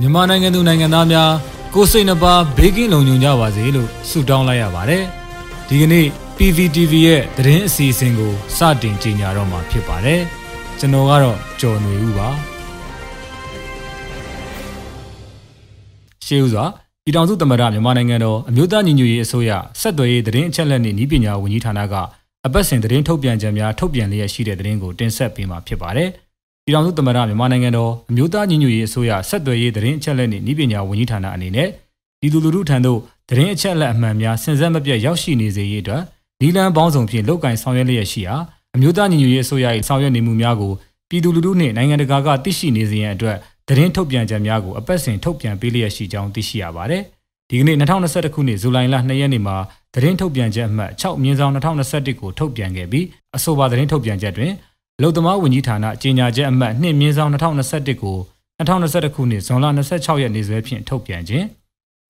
မြန်မာနိုင်ငံသူနိုင်ငံသားများကိုစိတ်နှပါဘေးကင်းလုံခြုံကြပါစေလို့ဆုတောင်းလိုက်ရပါတယ်။ဒီကနေ့ PVTV ရဲ့သတင်းအစီအစဉ်ကိုစတင်ကြေညာတော့မှာဖြစ်ပါတယ်။ကျွန်တော်ကတော့ကျော်နေဦးပါ။ရှေးဦးစွာပြည်ထောင်စုသမ္မတမြန်မာနိုင်ငံတော်အမျိုးသားညီညွတ်ရေးအစိုးရဆက်သွယ်ရေးသတင်းအချက်အလက်နှင့်ဤပညာဝန်ကြီးဌာနကအပတ်စဉ်သတင်းထုတ်ပြန်ချက်များထုတ်ပြန်လျက်ရှိတဲ့သတင်းကိုတင်ဆက်ပေးမှာဖြစ်ပါတယ်။ ပြည်ထောင်စုသမ္မတမြန်မာနိုင်ငံတော်အမျိုးသားညီညွတ်ရေးအစိုးရဆက်သွယ်ရေးသတင်းအချက်အလက်နှင့်ဤပညာဝန်ကြီးဌာနအနေနဲ့ပြည်သူလူထုထံသို့သတင်းအချက်အလက်အမှန်များစင်စက်မပြတ်ရောက်ရှိနေစေရေးအတွက်ဒီလန်ပေါင်းစုံဖြင့်လုတ်ကင်ဆောင်ရွက်လျက်ရှိရာအမျိုးသားညီညွတ်ရေးအစိုးရ၏ဆောင်ရွက်နေမှုများကိုပြည်သူလူထုနှင့်နိုင်ငံတကာကသိရှိနေစေရန်အတွက်သတင်းထုတ်ပြန်ချက်များကိုအပတ်စဉ်ထုတ်ပြန်ပေးလျက်ရှိကြောင်းသိရှိရပါတယ်။ဒီကနေ့2021ခုနှစ်ဇူလိုင်လ2ရက်နေ့မှာသတင်းထုတ်ပြန်ချက်အမှတ်6မြင်းဆောင်2021ကိုထုတ်ပြန်ခဲ့ပြီးအဆိုပါသတင်းထုတ်ပြန်ချက်တွင် အလုံသမားဝန်ကြီးဌာနကြေညာချက်အမှတ်2မြင်းဆောင်2021ကို2021ခုနှစ်ဇွန်လ26ရက်နေ့စွဲဖြင့်ထုတ်ပြန်ခြင်း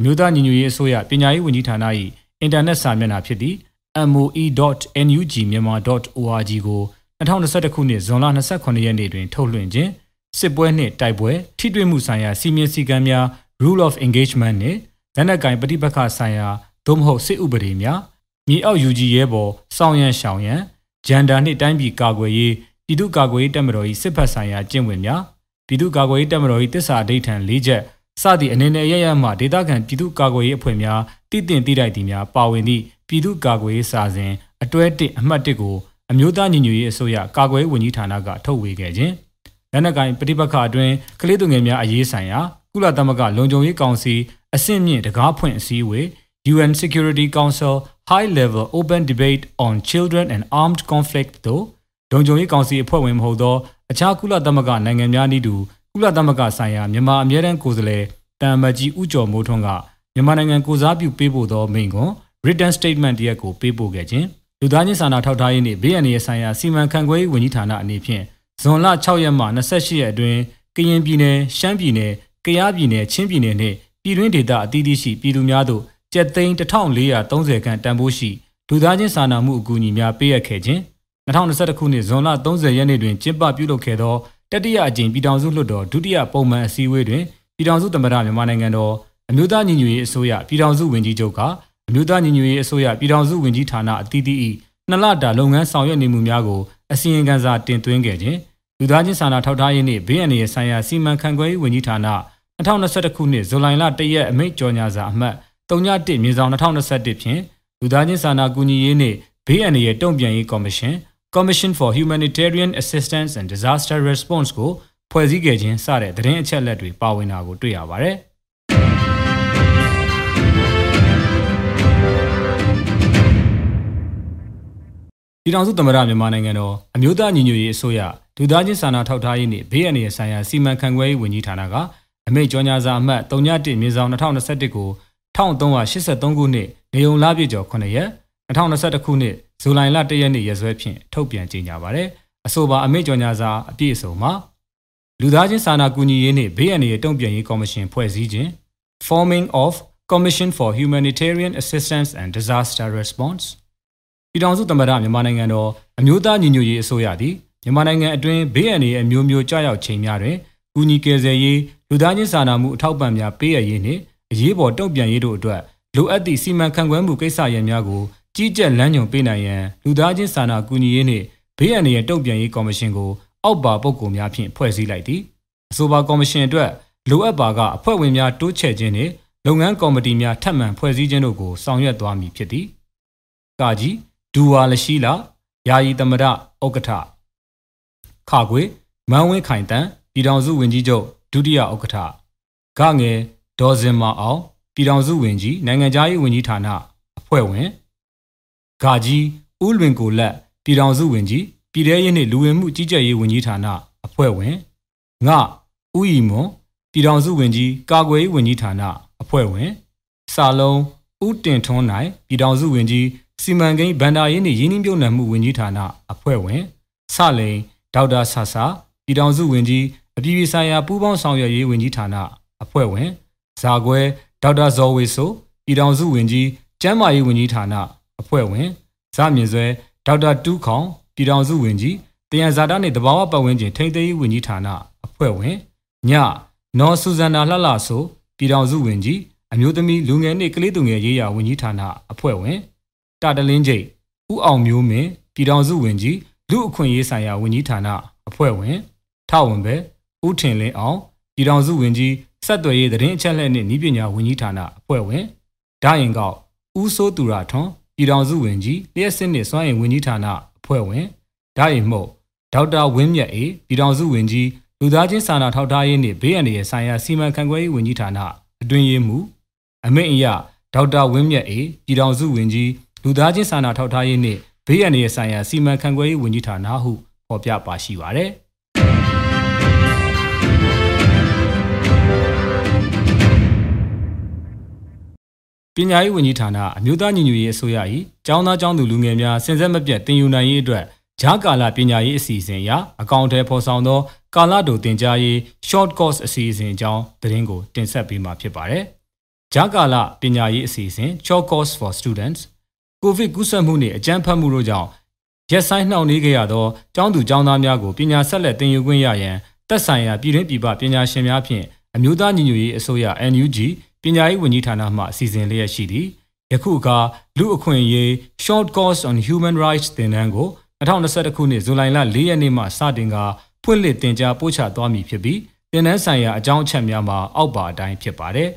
မြို့သားညီညွတ်ရေးအစိုးရပညာရေးဝန်ကြီးဌာန၏အင်တာနက်စာမျက်နှာဖြစ်သည့် moe.nugmyanmar.org ကို2021ခုနှစ်ဇွန်လ28ရက်နေ့တွင် ထုတ်လွှင့်ခြင်းစစ်ပွဲနှင့်တိုက်ပွဲထိတွေ့မှုဆိုင်ရာစီမင်းစည်းကမ်းများ rule of engagement နှင့်လက်နက်ကင်ပဋိပက္ခဆိုင်ရာသို့မဟုတ်စစ်ဥပဒေများမြေအောက် UG ရဲဘော်စောင်းရန်ရှောင်းရန်ဂျန်ဒါနှင့်တိုင်းပြည်ကာကွယ်ရေး ပြည်သူ့ကာကွယ်ရေးတပ်မတော်၏စစ်ဖက်ဆိုင်ရာကျင့်ဝတ်များပြည်သူ့ကာကွယ်ရေးတပ်မတော်၏တစ္ဆာအဋိဌံ၄ချက်စသည့်အနေနဲ့ရရမှဒေသခံပြည်သူ့ကာကွယ်ရေးအဖွဲ့များတည်တင်တည်တိုက်သည်များပါဝင်သည့်ပြည်သူ့ကာကွယ်ရေးစာစဉ်အတွဲ1အမှတ်1ကိုအမျိုးသားညီညွတ်ရေးအစိုးရကာကွယ်ရေးဝန်ကြီးဌာနကထုတ်ဝေခဲ့ခြင်းလက်နက်ကိုင်ပဋိပက္ခအတွင်းကလေးသူငယ်များအရေးဆိုင်ရာကုလသမဂ္ဂလုံခြုံရေးကောင်စီအဆင့်မြင့်တကားဖွင့်အစည်းအဝေး UN Security Council High Level Open Debate on Children and Armed Conflict တို့ ဒုံကြုံရေးကောင်စီအဖွဲ့ဝင်မဟုတ်သောအခြားကုလသမဂ္ဂနိုင်ငံများနည်းတူကုလသမဂ္ဂဆိုင်ရာမြန်မာအမြဲတမ်းကိုယ်စားလှယ်တန်မကြီးဦးကျော်မိုးထွန်းကမြန်မာနိုင်ငံကိုစားပြုပေးပို့သောမိန့်ခွန်း written statement တရက်ကိုပေးပို့ခဲ့ခြင်းလူသားချင်းစာနာထောက်ထားရေးနှင့်ဘေးအန္တရာယ်ဆိုင်ရာစီမံခန့်ခွဲရေးဝန်ကြီးဌာနအနေဖြင့်ဇွန်လ6ရက်မှ28ရက်အတွင်းကရင်ပြည်နယ်ရှမ်းပြည်နယ်ကယားပြည်နယ်ချင်းပြည်နယ်နှင့်ပြည်တွင်းဒေသအသီးသီးရှိပြည်သူများသို့ကျပ်သိန်း1430ခန့်တန်ဖိုးရှိလူသားချင်းစာနာမှုအကူအညီများပေးအပ်ခဲ့ခြင်း 2021ခုနှစ်ဇွန်လ30ရက်နေ့တွင်ကျင်းပပြုလုပ်ခဲ့သောတတိယအကြိမ်ပြည်ထောင်စုလွှတ်တော်ဒုတိယပုံမှန်အစည်းအဝေးတွင်ပြည်ထောင်စုသမ္မတမြန်မာနိုင်ငံတော်အမျိုးသားညီညွတ်ရေးအစိုးရပြည်ထောင်စုဝန်ကြီးချုပ်ကအမျိုးသားညီညွတ်ရေးအစိုးရပြည်ထောင်စုဝန်ကြီးဌာနအသီးသီး၏နှစ်လတာလုပ်ငန်းဆောင်ရွက်နေမှုများကိုအစီရင်ခံစာတင်သွင်းခဲ့ခြင်းလူသားချင်းစာနာထောက်ထားရေးနှင့်ဘေးအန္တရာယ်ဆိုင်ရာစီမံခန့်ခွဲရေးဝန်ကြီးဌာန2021ခုနှစ်ဇူလိုင်လ1ရက်အမိန့်ကြော်ညာစာအမှတ်31မြင်းဆောင်2021ဖြင့်လူသားချင်းစာနာကူညီရေးနှင့်ဘေးအန္တရာယ်တုံ့ပြန်ရေးကော်မရှင် Commission for Humanitarian Assistance and Disaster Response ကိုဖွဲ့စည်းခဲ့ခြင်းစတဲ့သတင်းအချက်အလက်တွေပါဝင်တာကိုတွေ့ရပါတယ်။ပြည်ထောင်စုသမ္မတမြန်မာနိုင်ငံတော်အမျိုးသားညီညွတ်ရေးအစိုးရဒုသားချင်းစာနာထောက်ထားရေးနှင့်ဘေးအန္တရာယ်ဆိုင်ရာစီမံခန့်ခွဲရေးဝန်ကြီးဌာနကအမိန့်ကြော်ညာစာအမှတ်3.1မြေဆောင်2021ကို1383ခုနှစ်နေုံလပြည့်ကျော်9ရက်2021ခုနှစ် ဇူလိုင်လ၁ရက်နေ့ရက်စွဲဖြင့်ထုတ်ပြန်ကြေညာပါတယ်။အဆိုပါအမိန့်ကြော်ညာစာအပြည့်အစုံမှာလူသားချင်းစာနာကူညီရေးနှင့်ဘေးအန္တရာယ်တုံ့ပြန်ရေးကော်မရှင်ဖွဲ့စည်းခြင်း Forming of Commission for Humanitarian Assistance and Disaster Response ပြည်ထောင်စုသမ္မတမြန်မာနိုင်ငံတော်အမျိုးသားညီညွတ်ရေးအစိုးရသည်မြန်မာနိုင်ငံအတွင်းဘေးအန္တရာယ်အမျိုးမျိုးကြားရောက်ချိန်များတွင်ကူညီကယ်ဆယ်ရေးလူသားချင်းစာနာမှုအထောက်ပံ့များပေးအပ်ရေးနှင့်အရေးပေါ်တုံ့ပြန်ရေးတို့အတွက်လိုအပ်သည့်စီမံခန့်ခွဲမှုကိစ္စရပ်များကို ကြီးကြပ်လမ်းညွှန်ပေးနိုင်ရန်လူသားချင်းစာနာကူညီရေးနှင့်ဘေးအန္တရာယ်တုံ့ပြန်ရေးကော်မရှင်ကိုအောက်ပါပုဂ္ဂိုလ်များဖြင့်ဖွဲ့စည်းလိုက်သည်အဆိုပါကော်မရှင်အတွက်လိုအပ်ပါကအဖွဲ့ဝင်များတိုးချဲ့ခြင်းနှင့်လုပ်ငန်းကော်မတီများထပ်မံဖွဲ့စည်းခြင်းတို့ကိုဆောင်ရွက်သွားမည်ဖြစ်သည်ကာကြီးဒူဝါလရှိလာယာယီသမရဥက္ကဋ္ဌခခွေမန်းဝင်းခိုင်တန်ပြည်ထောင်စုဝန်ကြီးချုပ်ဒုတိယဥက္ကဋ္ဌဂငယ်ဒေါ်စင်မအောင်ပြည်ထောင်စုဝန်ကြီးနိုင်ငံသားရေးဝန်ကြီးဌာနအဖွဲ့ဝင် ဂါကြီးဦးလွင်ကိုလက်ပြည်ထောင်စုဝန်ကြီးပြည်ထရေးနှင့်လူဝင်မှုကြီးကြပ်ရေးဝန်ကြီးဌာနအဖွဲ့ဝင်ငဦးဤမွန်ပြည်ထောင်စုဝန်ကြီးကာကွယ်ရေးဝန်ကြီးဌာနအဖွဲ့ဝင်စာလုံးဦးတင်ထွန်းနိုင်ပြည်ထောင်စုဝန်ကြီးစီမံကိန်းဗန္ဒာရေးနှင့်ရင်းနှီးမြှုပ်နှံမှုဝန်ကြီးဌာနအဖွဲ့ဝင်ဆလိန်ဒေါက်တာဆာဆာပြည်ထောင်စုဝန်ကြီးအပြည်ပြည်ဆိုင်ရာပူးပေါင်းဆောင်ရွက်ရေးဝန်ကြီးဌာနအဖွဲ့ဝင်ဇာခွဲဒေါက်တာဇော်ဝေဆိုပြည်ထောင်စုဝန်ကြီးကျန်းမာရေးဝန်ကြီးဌာန အဖွဲ့ဝင်ဇမြင့်စွဲဒေါက်တာတူးခေါင်ပြည်ထောင်စုဝန်ကြီးတယံဇာတာနှင့်တဘာဝပတ်ဝန်းကျင်ထိန်းသိမ်းရေးဝန်ကြီးဌာနအဖွဲ့ဝင်ညနော်ဆူဇန်နာလှလှဆိုပြည်ထောင်စုဝန်ကြီးအမျိုးသမီးလူငယ်နှင့်ကလေးသူငယ်ရေးရာဝန်ကြီးဌာနအဖွဲ့ဝင်တာတလင်းကျိတ်ဦးအောင်မျိုးမင်းပြည်ထောင်စုဝန်ကြီးလူအခွင့်ရေးဆိုင်ရာဝန်ကြီးဌာနအဖွဲ့ဝင်ထဝင်ပဲဦးထင်လင်းအောင်ပြည်ထောင်စုဝန်ကြီးဆက်သွယ်ရေးသတင်းအချက်အလက်နှင့်ဤပညာဝန်ကြီးဌာနအဖွဲ့ဝင်ဒိုင်ကောက်ဦးစိုးသူရထွန်း ပြည်ထောင်စုဝန်ကြီးလျှက်စစ်နှင့်စွမ်းအင်ဝန်ကြီးဌာနအဖွဲ့ဝင်ဒိုင်မှုဒေါက်တာဝင်းမြတ်အေပြည်ထောင်စုဝန်ကြီးလူသားချင်းစာနာထောက်ထားရေးနှင့်ဘေးအန္တရာယ်ဆိုင်ရာစီမံခန့်ခွဲရေးဝန်ကြီးဌာနအတွင်းရေးမှူးအမိန့်အရဒေါက်တာဝင်းမြတ်အေပြည်ထောင်စုဝန်ကြီးလူသားချင်းစာနာထောက်ထားရေးနှင့်ဘေးအန္တရာယ်ဆိုင်ရာစီမံခန့်ခွဲရေးဝန်ကြီးဌာနဟုဖော်ပြပါရှိပါတယ် ညာရေးဝန်ကြီးဌာနအမျိုးသားညီညွတ်ရေးအစိုးရ၏ကျောင်းသားကျောင်းသူလူငယ်များစင်ဆက်မပြတ်တင်ယူနိုင်ရေးအတွက်ဂျားကာလပညာရေးအစီအစဉ်အရအကောင့်ထဲဖော်ဆောင်သောကာလတိုတင်ကြားရေး short course အစီအစဉ်အကြောင်းသတင်းကိုတင်ဆက်ပေးမှာဖြစ်ပါတယ်။ဂျားကာလပညာရေးအစီအစဉ် short course for students ကိုဗစ်ကူးစက်မှုနှင့်အကြမ်းဖက်မှုတို့ကြောင့်ရက်ဆိုင်နှောင့်နှေးခဲ့ရသောကျောင်းသူကျောင်းသားများကိုပညာဆက်လက်သင်ယူခွင့်ရရန်သက်ဆိုင်ရာပြည်တွင်းပြည်ပပညာရှင်များဖြင့်အမျိုးသားညီညွတ်ရေးအစိုးရ NUG ပညာရေးဝန်ကြီးဌာနမှအစီအစဉ်လျက်ရှိသည်ယခုအခါလူအခွင့်အရေး Short Course on Human Rights သင်တန်းကို2021ခုနှစ်ဇူလိုင်လ4ရက်နေ့မှစတင်ကဖွင့်လှစ်တင်ကြားပို့ချသွားမည်ဖြစ်ပြီးတင်နန်းဆိုင်ရာအကြောင်းအချက်များမှာအောက်ပါအတိုင်းဖြစ်ပါတယ်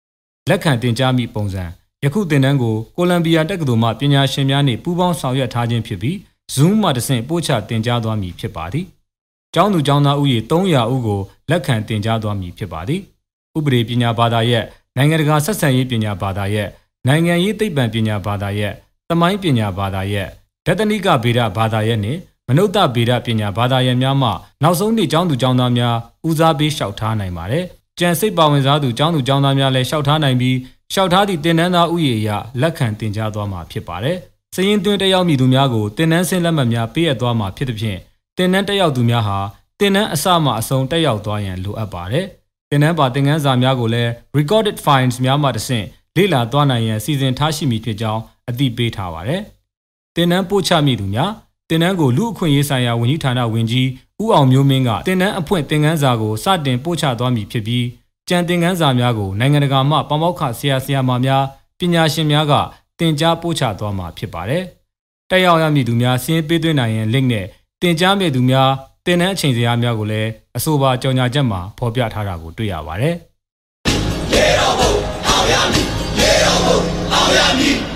။လက်ခံတင်ကြားမိပုံစံယခုတင်နန်းကိုကိုလံဘီယာတက္ကသိုလ်မှပညာရှင်များနှင့်ပူးပေါင်းဆောင်ရွက်ထားခြင်းဖြစ်ပြီး Zoom မှတဆင့်ပို့ချတင်ကြားသွားမည်ဖြစ်ပါသည်။ကျောင်းသူကျောင်းသားဦးရေ300ဦးကိုလက်ခံတင်ကြားသွားမည်ဖြစ်ပါသည်။ဥပဒေပညာဘာသာရဲ့ နိုင်ငံတကာဆက်ဆံရေးပညာဘာသာရဲ့နိုင်ငံရေးသိပ္ပံပညာဘာသာရဲ့သမိုင်းပညာဘာသာရဲ့ဒသနိကဗေဒဘာသာရဲ့နှင့်မနုဿဗေဒပညာဘာသာရပ်များမှနောက်ဆုံးနှစ်ကျောင်းသူကျောင်းသားများဦးစားပေးလျှောက်ထားနိုင်ပါတယ်။ကြံစိတ်ပါဝင်စားသူကျောင်းသူကျောင်းသားများလည်းလျှောက်ထားနိုင်ပြီးလျှောက်ထားသည့်တင်နန်းသားဥယေအရလက်ခံတင်ကြားသွားမှာဖြစ်ပါတယ်။စည်ရင်သွင်းတက်ရောက်မည်သူများကိုတင်နန်းဆင်းလက်မှတ်များပေးအပ်သွားမှာဖြစ်သဖြင့်တင်နန်းတက်ရောက်သူများဟာတင်နန်းအစမှအဆုံးတက်ရောက်သွားရန်လိုအပ်ပါတယ်။ တင်နန်းပါသင်ခန်းစာများကိုလည်း recorded files များမှတဆင့်လေ့လာသွားနိုင်ရန်စီစဉ်ထားရှိမည်ဖြစ်ကြောင်းအသိပေးထားပါတယ်။တင်နန်းပို့ချမည်သူများတင်နန်းကိုလူအခွင့်ရေးဆိုင်ရာဝန်ကြီးဌာနဝန်ကြီးဦးအောင်မျိုးမင်းကတင်နန်းအဖွင့်တင်ကန်းစာကိုစတင်ပို့ချသွားမည်ဖြစ်ပြီးကြံတင်ကန်းစာများကိုနိုင်ငံတကာမှပမောက္ခဆရာဆရာမများပညာရှင်များကတင် जा ပို့ချသွားမှာဖြစ်ပါတယ်။တက်ရောက်ရမည်သူများစင်းပေးသွင်းနိုင်ရန် link နဲ့တင် जा မည်သူများ တင်နန်းအချိန်စရာများကိုလည်းအဆိုပါကြော်ညာချက်မှာဖော်ပြထားတာကိုတွေ့ရပါတယ်။ရေတော်ဘုံအောင်ရမည်ရေတော်ဘုံအောင်ရမည်